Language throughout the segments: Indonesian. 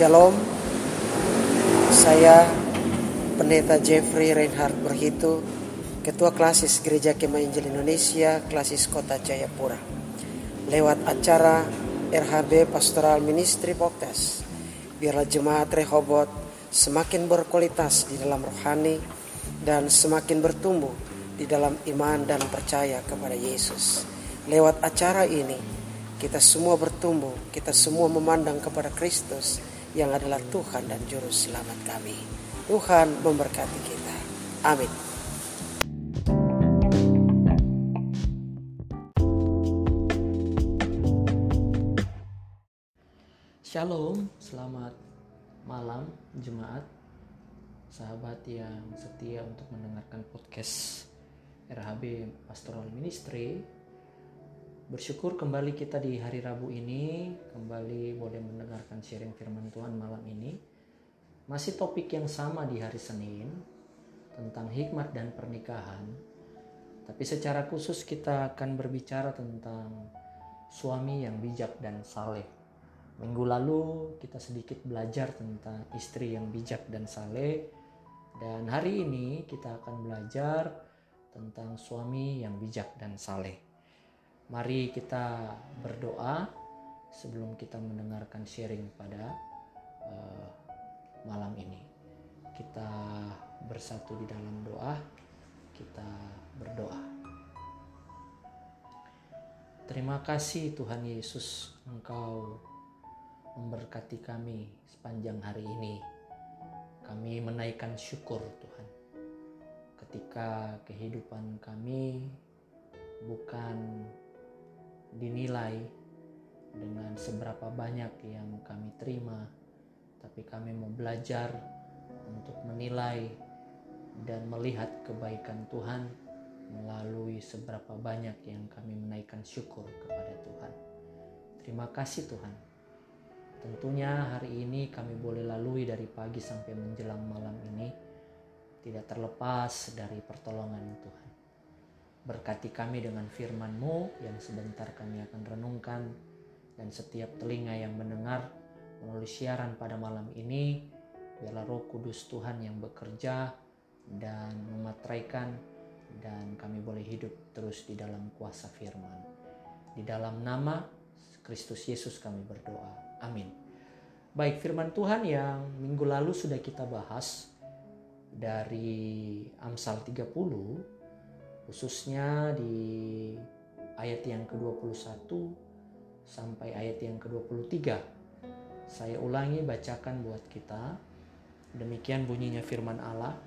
Shalom, saya Pendeta Jeffrey Reinhardt Berhitu, Ketua Klasis Gereja Kemah Injil Indonesia, Klasis Kota Jayapura. Lewat acara RHB Pastoral Ministry Podcast, biarlah jemaat Rehobot semakin berkualitas di dalam rohani dan semakin bertumbuh di dalam iman dan percaya kepada Yesus. Lewat acara ini, kita semua bertumbuh, kita semua memandang kepada Kristus yang adalah Tuhan dan Juru Selamat kami. Tuhan memberkati kita. Amin. Shalom, selamat malam jemaat, sahabat yang setia untuk mendengarkan podcast RHB Pastoral Ministry Bersyukur kembali kita di hari Rabu ini kembali boleh mendengarkan sharing firman Tuhan malam ini. Masih topik yang sama di hari Senin tentang hikmat dan pernikahan. Tapi secara khusus kita akan berbicara tentang suami yang bijak dan saleh. Minggu lalu kita sedikit belajar tentang istri yang bijak dan saleh. Dan hari ini kita akan belajar tentang suami yang bijak dan saleh. Mari kita berdoa sebelum kita mendengarkan sharing pada uh, malam ini. Kita bersatu di dalam doa, kita berdoa. Terima kasih Tuhan Yesus, Engkau memberkati kami sepanjang hari ini. Kami menaikkan syukur Tuhan. Ketika kehidupan kami bukan dinilai dengan seberapa banyak yang kami terima, tapi kami mau belajar untuk menilai dan melihat kebaikan Tuhan melalui seberapa banyak yang kami menaikkan syukur kepada Tuhan. Terima kasih Tuhan. Tentunya hari ini kami boleh lalui dari pagi sampai menjelang malam ini tidak terlepas dari pertolongan Tuhan. Berkati kami dengan firman-Mu yang sebentar kami akan renungkan dan setiap telinga yang mendengar melalui siaran pada malam ini biarlah Roh Kudus Tuhan yang bekerja dan mematraikan dan kami boleh hidup terus di dalam kuasa firman. Di dalam nama Kristus Yesus kami berdoa. Amin. Baik firman Tuhan yang minggu lalu sudah kita bahas dari Amsal 30 khususnya di ayat yang ke-21 sampai ayat yang ke-23. Saya ulangi bacakan buat kita. Demikian bunyinya firman Allah.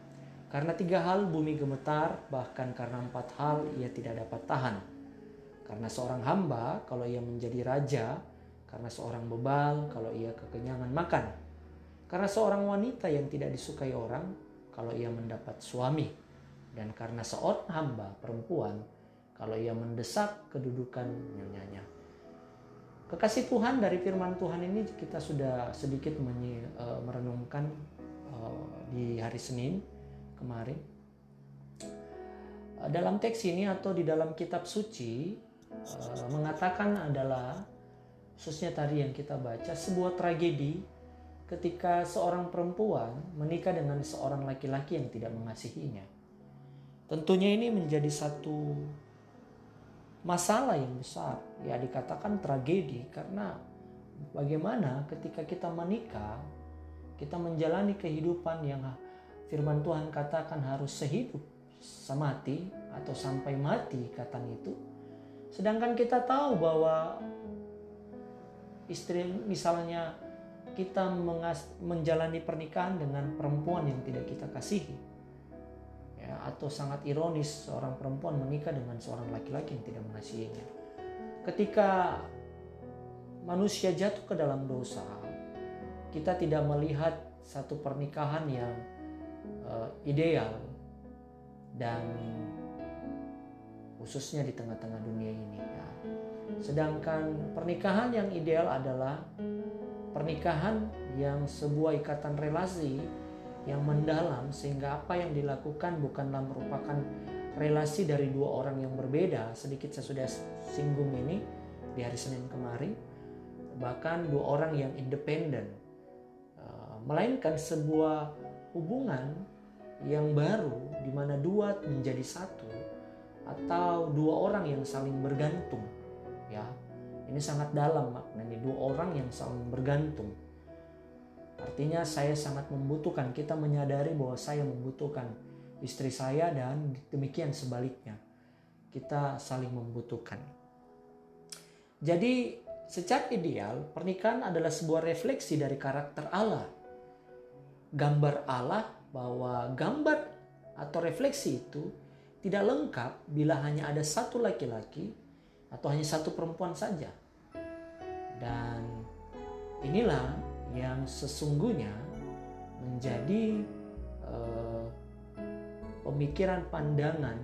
Karena tiga hal bumi gemetar, bahkan karena empat hal ia tidak dapat tahan. Karena seorang hamba, kalau ia menjadi raja, karena seorang bebal, kalau ia kekenyangan makan. Karena seorang wanita yang tidak disukai orang, kalau ia mendapat suami dan karena seorang hamba perempuan, kalau ia mendesak kedudukan nyanyanya. Kekasih Tuhan dari firman Tuhan ini kita sudah sedikit menye, uh, merenungkan uh, di hari Senin kemarin. Uh, dalam teks ini atau di dalam kitab suci uh, mengatakan adalah khususnya tadi yang kita baca sebuah tragedi ketika seorang perempuan menikah dengan seorang laki-laki yang tidak mengasihinya. Tentunya ini menjadi satu masalah yang besar. Ya dikatakan tragedi karena bagaimana ketika kita menikah, kita menjalani kehidupan yang firman Tuhan katakan harus sehidup semati atau sampai mati katanya itu. Sedangkan kita tahu bahwa istri misalnya kita menjalani pernikahan dengan perempuan yang tidak kita kasihi atau sangat ironis seorang perempuan menikah dengan seorang laki-laki yang tidak mengasihinya. Ketika manusia jatuh ke dalam dosa, kita tidak melihat satu pernikahan yang uh, ideal dan khususnya di tengah-tengah dunia ini ya. Sedangkan pernikahan yang ideal adalah pernikahan yang sebuah ikatan relasi yang mendalam sehingga apa yang dilakukan bukanlah merupakan relasi dari dua orang yang berbeda. Sedikit saya sudah singgung ini di hari Senin kemarin bahkan dua orang yang independen melainkan sebuah hubungan yang baru di mana dua menjadi satu atau dua orang yang saling bergantung ya. Ini sangat dalam maknanya dua orang yang saling bergantung artinya saya sangat membutuhkan kita menyadari bahwa saya membutuhkan istri saya dan demikian sebaliknya. Kita saling membutuhkan. Jadi secara ideal pernikahan adalah sebuah refleksi dari karakter Allah. Gambar Allah bahwa gambar atau refleksi itu tidak lengkap bila hanya ada satu laki-laki atau hanya satu perempuan saja. Dan inilah yang sesungguhnya menjadi uh, pemikiran pandangan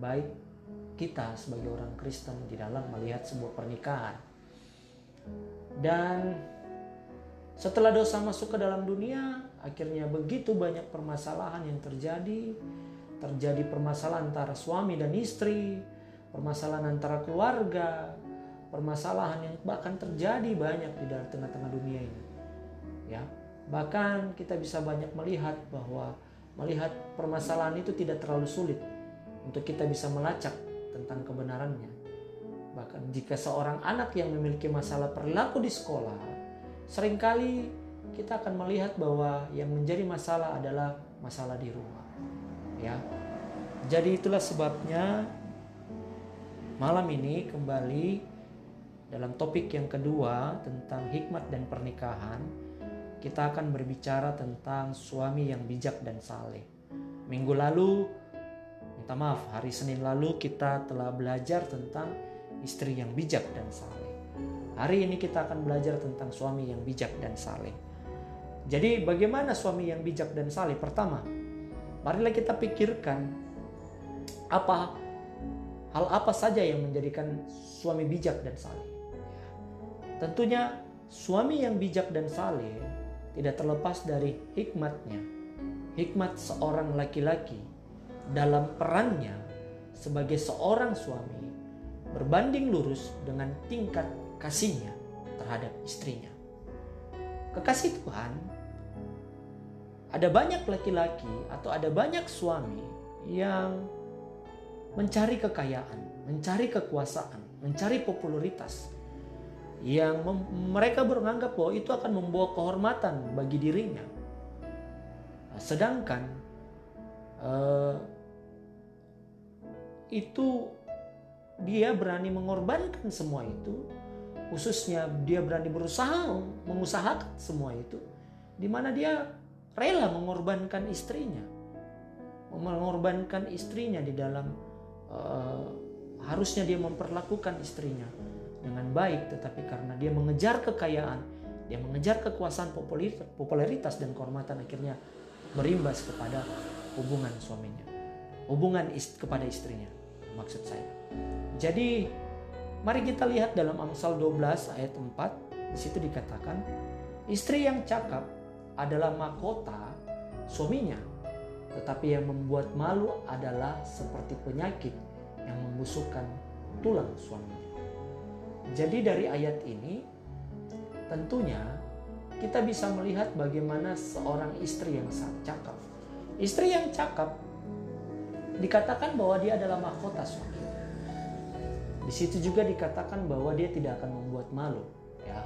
baik kita sebagai orang Kristen di dalam melihat sebuah pernikahan. Dan setelah dosa masuk ke dalam dunia, akhirnya begitu banyak permasalahan yang terjadi terjadi permasalahan antara suami dan istri, permasalahan antara keluarga, permasalahan yang bahkan terjadi banyak di dalam tengah-tengah dunia ini. Ya, bahkan kita bisa banyak melihat bahwa melihat permasalahan itu tidak terlalu sulit untuk kita bisa melacak tentang kebenarannya. Bahkan jika seorang anak yang memiliki masalah perilaku di sekolah, sering kali kita akan melihat bahwa yang menjadi masalah adalah masalah di rumah ya. Jadi itulah sebabnya malam ini kembali dalam topik yang kedua tentang hikmat dan pernikahan kita akan berbicara tentang suami yang bijak dan saleh. Minggu lalu minta maaf hari Senin lalu kita telah belajar tentang istri yang bijak dan saleh. Hari ini kita akan belajar tentang suami yang bijak dan saleh. Jadi bagaimana suami yang bijak dan saleh? Pertama, marilah kita pikirkan apa hal apa saja yang menjadikan suami bijak dan saleh. Tentunya suami yang bijak dan saleh tidak terlepas dari hikmatnya. Hikmat seorang laki-laki dalam perannya sebagai seorang suami berbanding lurus dengan tingkat kasihnya terhadap istrinya. Kekasih Tuhan ada banyak laki-laki atau ada banyak suami yang mencari kekayaan, mencari kekuasaan, mencari popularitas yang mereka beranggap bahwa itu akan membawa kehormatan bagi dirinya. Nah, sedangkan uh, itu dia berani mengorbankan semua itu, khususnya dia berani berusaha mengusahakan semua itu, di mana dia rela mengorbankan istrinya, mengorbankan istrinya di dalam uh, harusnya dia memperlakukan istrinya dengan baik, tetapi karena dia mengejar kekayaan, dia mengejar kekuasaan popularitas dan kehormatan akhirnya berimbas kepada hubungan suaminya, hubungan ist kepada istrinya, maksud saya. Jadi mari kita lihat dalam Amsal 12 ayat 4 di situ dikatakan istri yang cakap adalah mahkota suaminya, tetapi yang membuat malu adalah seperti penyakit yang membusukkan tulang suaminya. Jadi dari ayat ini tentunya kita bisa melihat bagaimana seorang istri yang sangat cakap. Istri yang cakap dikatakan bahwa dia adalah mahkota suami. Di situ juga dikatakan bahwa dia tidak akan membuat malu, ya.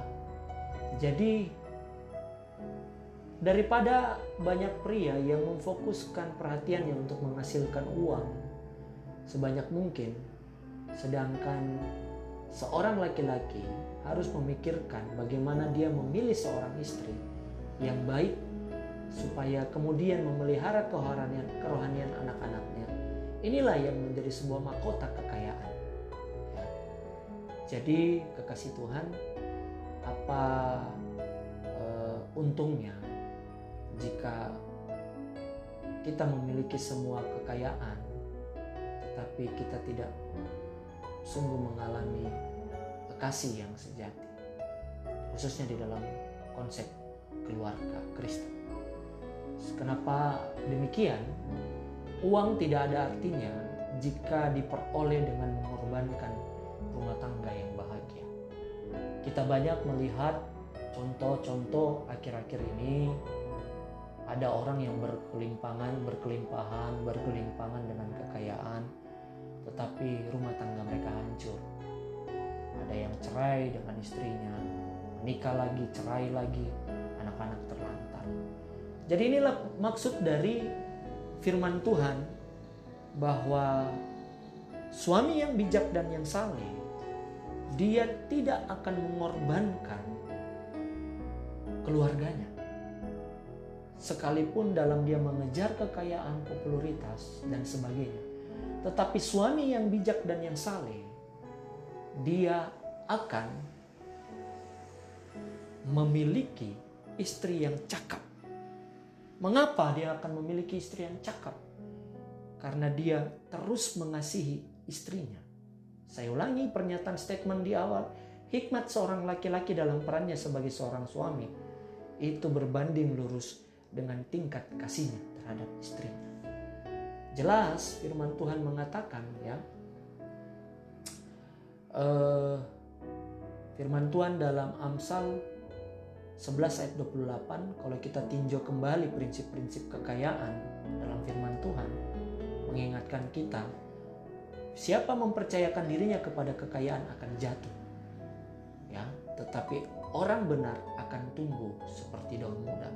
Jadi Daripada banyak pria yang memfokuskan perhatiannya untuk menghasilkan uang sebanyak mungkin, sedangkan seorang laki-laki harus memikirkan bagaimana dia memilih seorang istri yang baik supaya kemudian memelihara kerohanian, kerohanian anak-anaknya. Inilah yang menjadi sebuah mahkota kekayaan. Jadi kekasih Tuhan, apa uh, untungnya jika kita memiliki semua kekayaan, tetapi kita tidak sungguh mengalami kasih yang sejati, khususnya di dalam konsep keluarga Kristen. Kenapa demikian? Uang tidak ada artinya jika diperoleh dengan mengorbankan rumah tangga yang bahagia. Kita banyak melihat contoh-contoh akhir-akhir ini Ada orang yang berkelimpangan, berkelimpahan, berkelimpangan dengan kekayaan, tetapi rumah tangga mereka hancur. Ada yang cerai dengan istrinya, menikah lagi, cerai lagi, anak-anak terlantar. Jadi inilah maksud dari firman Tuhan bahwa suami yang bijak dan yang saleh dia tidak akan mengorbankan keluarganya. Sekalipun dalam dia mengejar kekayaan, popularitas, dan sebagainya. Tetapi suami yang bijak dan yang saleh, dia akan memiliki istri yang cakap. Mengapa dia akan memiliki istri yang cakap? Karena dia terus mengasihi istrinya. Saya ulangi pernyataan statement di awal, hikmat seorang laki-laki dalam perannya sebagai seorang suami itu berbanding lurus dengan tingkat kasihnya terhadap istrinya. Jelas firman Tuhan mengatakan ya. Uh, firman Tuhan dalam Amsal 11 ayat 28 kalau kita tinjau kembali prinsip-prinsip kekayaan dalam firman Tuhan mengingatkan kita siapa mempercayakan dirinya kepada kekayaan akan jatuh ya tetapi orang benar akan tumbuh seperti daun muda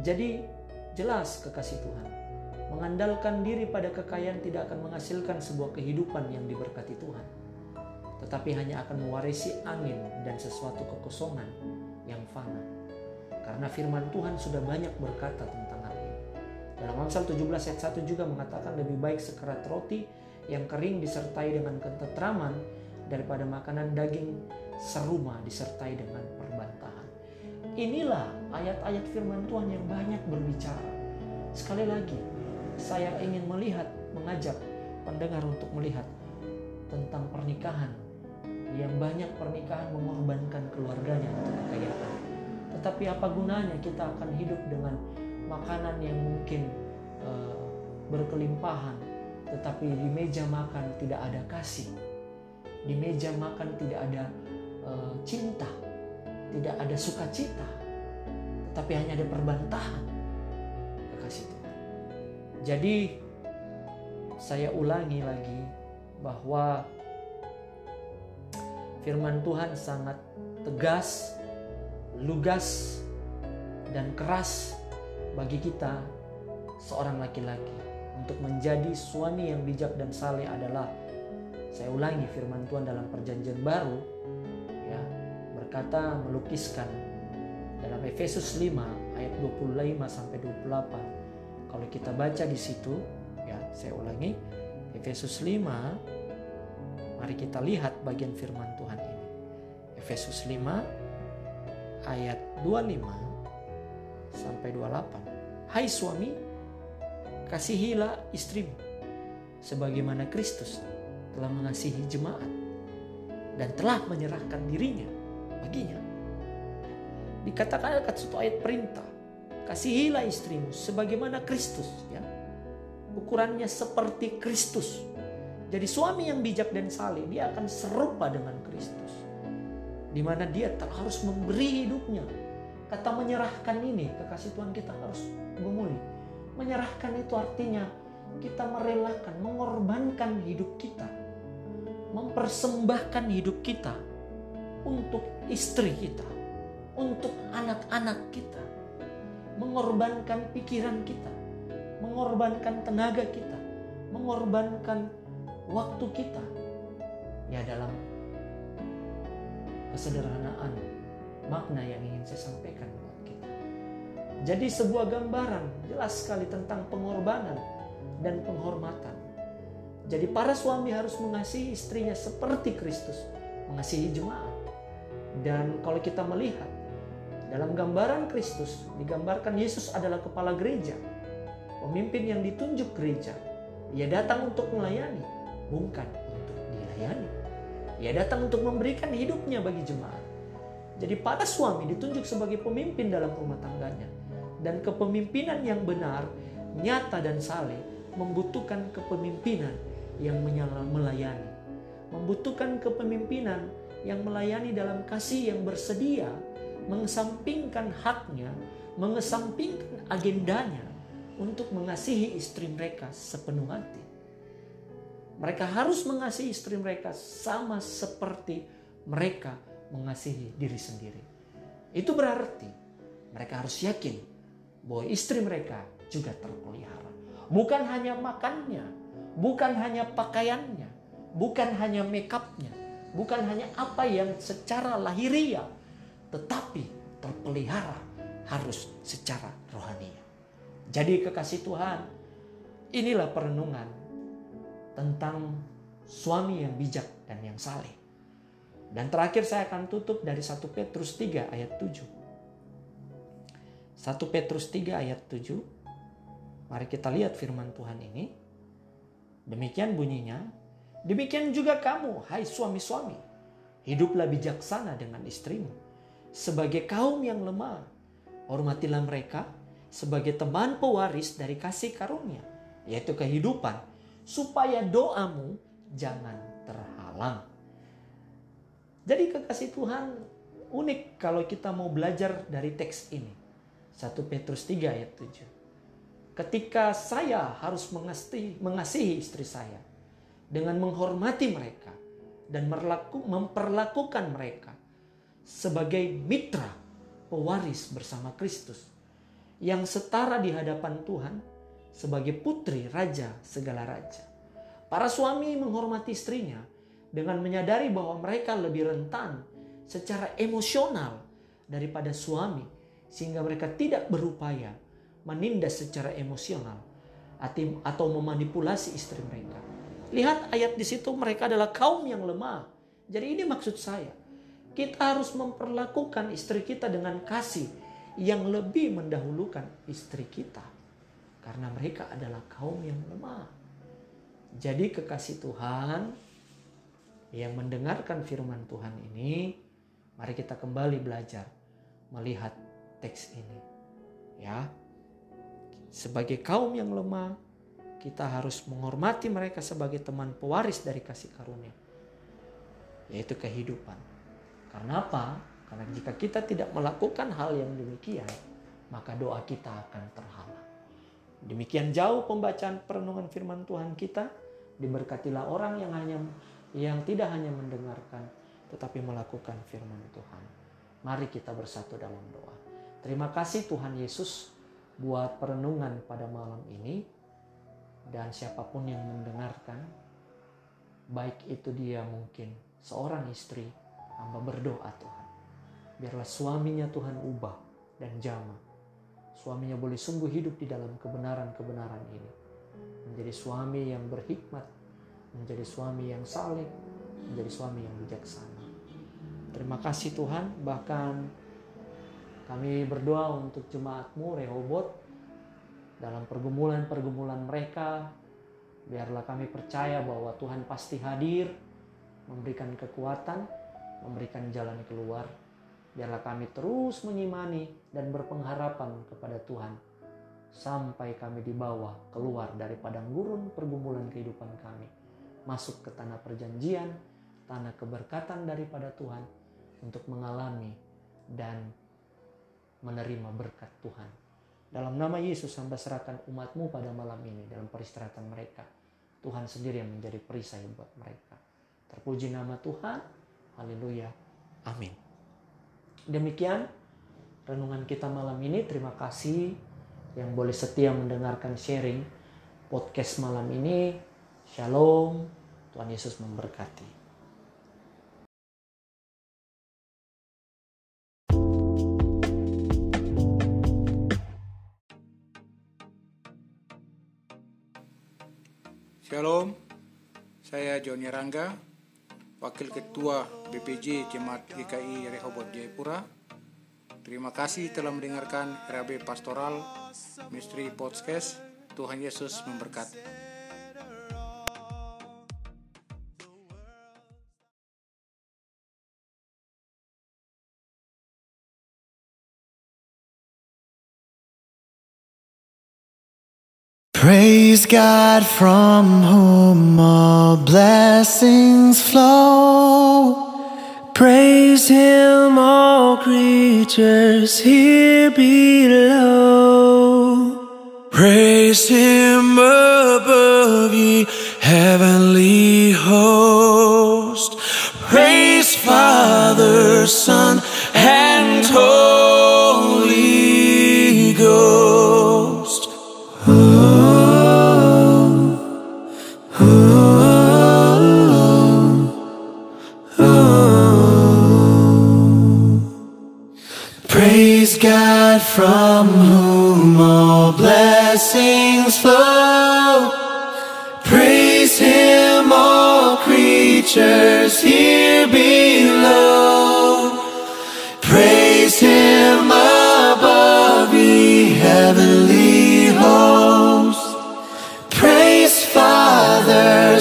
jadi jelas kekasih Tuhan. Mengandalkan diri pada kekayaan tidak akan menghasilkan sebuah kehidupan yang diberkati Tuhan. Tetapi hanya akan mewarisi angin dan sesuatu kekosongan yang fana. Karena firman Tuhan sudah banyak berkata tentang hal ini. Dalam Amsal 17 ayat 1 juga mengatakan lebih baik sekerat roti yang kering disertai dengan ketentraman daripada makanan daging seruma disertai dengan perbantahan. Inilah ayat-ayat firman Tuhan yang banyak berbicara. Sekali lagi, saya ingin melihat, mengajak pendengar untuk melihat tentang pernikahan yang banyak pernikahan mengorbankan keluarganya untuk kekayaan. Tetapi apa gunanya kita akan hidup dengan makanan yang mungkin uh, berkelimpahan, tetapi di meja makan tidak ada kasih, di meja makan tidak ada uh, cinta, tidak ada sukacita, tapi hanya ada perbantahan kekasih. Jadi saya ulangi lagi bahwa firman Tuhan sangat tegas, lugas, dan keras bagi kita seorang laki-laki. Untuk menjadi suami yang bijak dan saleh adalah saya ulangi firman Tuhan dalam perjanjian baru ya berkata melukiskan dalam Efesus 5 ayat 25 sampai 28 kalau kita baca di situ ya saya ulangi Efesus 5 mari kita lihat bagian firman Tuhan ini Efesus 5 ayat 25 sampai 28 Hai suami kasihilah istrimu sebagaimana Kristus telah mengasihi jemaat dan telah menyerahkan dirinya baginya. Dikatakan akan satu ayat perintah. Kasihilah istrimu sebagaimana Kristus. ya Ukurannya seperti Kristus. Jadi suami yang bijak dan saleh dia akan serupa dengan Kristus. Di mana dia harus memberi hidupnya. Kata menyerahkan ini kekasih Tuhan kita harus memulih. Menyerahkan itu artinya kita merelakan, mengorbankan hidup kita. Mempersembahkan hidup kita untuk istri kita, untuk anak-anak kita, mengorbankan pikiran kita, mengorbankan tenaga kita, mengorbankan waktu kita. Ya dalam kesederhanaan makna yang ingin saya sampaikan buat kita. Jadi sebuah gambaran jelas sekali tentang pengorbanan dan penghormatan. Jadi para suami harus mengasihi istrinya seperti Kristus mengasihi jemaat. Dan kalau kita melihat dalam gambaran Kristus digambarkan Yesus adalah kepala gereja, pemimpin yang ditunjuk gereja. Ia datang untuk melayani, bukan untuk dilayani. Ia datang untuk memberikan hidupnya bagi jemaat. Jadi para suami ditunjuk sebagai pemimpin dalam rumah tangganya. Dan kepemimpinan yang benar, nyata dan saleh membutuhkan kepemimpinan yang melayani. Membutuhkan kepemimpinan yang melayani dalam kasih yang bersedia mengesampingkan haknya mengesampingkan agendanya untuk mengasihi istri mereka sepenuh hati. Mereka harus mengasihi istri mereka sama seperti mereka mengasihi diri sendiri. Itu berarti mereka harus yakin bahwa istri mereka juga terpelihara. Bukan hanya makannya, bukan hanya pakaiannya, bukan hanya makeupnya, bukan hanya apa yang secara lahiriah, tetapi terpelihara harus secara rohani. Jadi kekasih Tuhan, inilah perenungan tentang suami yang bijak dan yang saleh. Dan terakhir saya akan tutup dari 1 Petrus 3 ayat 7. 1 Petrus 3 ayat 7. Mari kita lihat firman Tuhan ini. Demikian bunyinya. Demikian juga kamu, hai suami-suami. Hiduplah bijaksana dengan istrimu. Sebagai kaum yang lemah. Hormatilah mereka sebagai teman pewaris dari kasih karunia. Yaitu kehidupan. Supaya doamu jangan terhalang. Jadi kekasih Tuhan unik kalau kita mau belajar dari teks ini. 1 Petrus 3 ayat 7. Ketika saya harus mengasihi, mengasihi istri saya dengan menghormati mereka dan memperlakukan mereka sebagai mitra pewaris bersama Kristus yang setara di hadapan Tuhan sebagai putri raja segala raja. Para suami menghormati istrinya dengan menyadari bahwa mereka lebih rentan secara emosional daripada suami sehingga mereka tidak berupaya menindas secara emosional atau memanipulasi istri mereka. Lihat ayat di situ mereka adalah kaum yang lemah. Jadi ini maksud saya. Kita harus memperlakukan istri kita dengan kasih yang lebih mendahulukan istri kita. Karena mereka adalah kaum yang lemah. Jadi kekasih Tuhan yang mendengarkan firman Tuhan ini, mari kita kembali belajar melihat teks ini. Ya. Sebagai kaum yang lemah, kita harus menghormati mereka sebagai teman pewaris dari kasih karunia. Yaitu kehidupan. Karena apa? Karena jika kita tidak melakukan hal yang demikian, maka doa kita akan terhalang. Demikian jauh pembacaan perenungan firman Tuhan kita. Diberkatilah orang yang hanya yang tidak hanya mendengarkan tetapi melakukan firman Tuhan. Mari kita bersatu dalam doa. Terima kasih Tuhan Yesus buat perenungan pada malam ini. Dan siapa pun yang mendengarkan, baik itu dia mungkin seorang istri, hamba berdoa Tuhan. Biarlah suaminya Tuhan ubah dan jama. Suaminya boleh sungguh hidup di dalam kebenaran-kebenaran ini. Menjadi suami yang berhikmat, menjadi suami yang saleh, menjadi suami yang bijaksana. Terima kasih Tuhan, bahkan kami berdoa untuk jemaatmu Rehobot dalam pergumulan-pergumulan mereka. Biarlah kami percaya bahwa Tuhan pasti hadir, memberikan kekuatan, memberikan jalan keluar. Biarlah kami terus menyimani dan berpengharapan kepada Tuhan sampai kami dibawa keluar dari padang gurun pergumulan kehidupan kami, masuk ke tanah perjanjian, tanah keberkatan daripada Tuhan untuk mengalami dan menerima berkat Tuhan. Dalam nama Yesus hamba serahkan umatmu pada malam ini dalam peristirahatan mereka. Tuhan sendiri yang menjadi perisai buat mereka. Terpuji nama Tuhan. Haleluya. Amin. Demikian renungan kita malam ini. Terima kasih yang boleh setia mendengarkan sharing podcast malam ini. Shalom. Tuhan Yesus memberkati. Shalom, saya Joni Rangga, Wakil Ketua BPJ Jemaat GKI Rehoboth Jayapura. Terima kasih telah mendengarkan RAB Pastoral Misteri Podcast. Tuhan Yesus memberkati. Praise God from whom all blessings flow. Praise him, all creatures here below. Praise him above ye heavenly host. Praise Father, Son,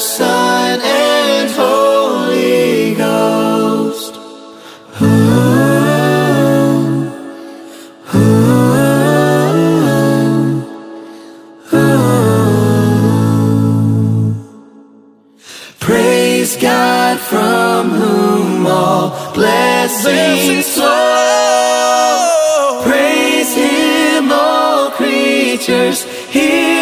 Son, and Holy Ghost. Ooh, ooh, ooh. Praise God from whom all blessings flow. Praise Him, all creatures here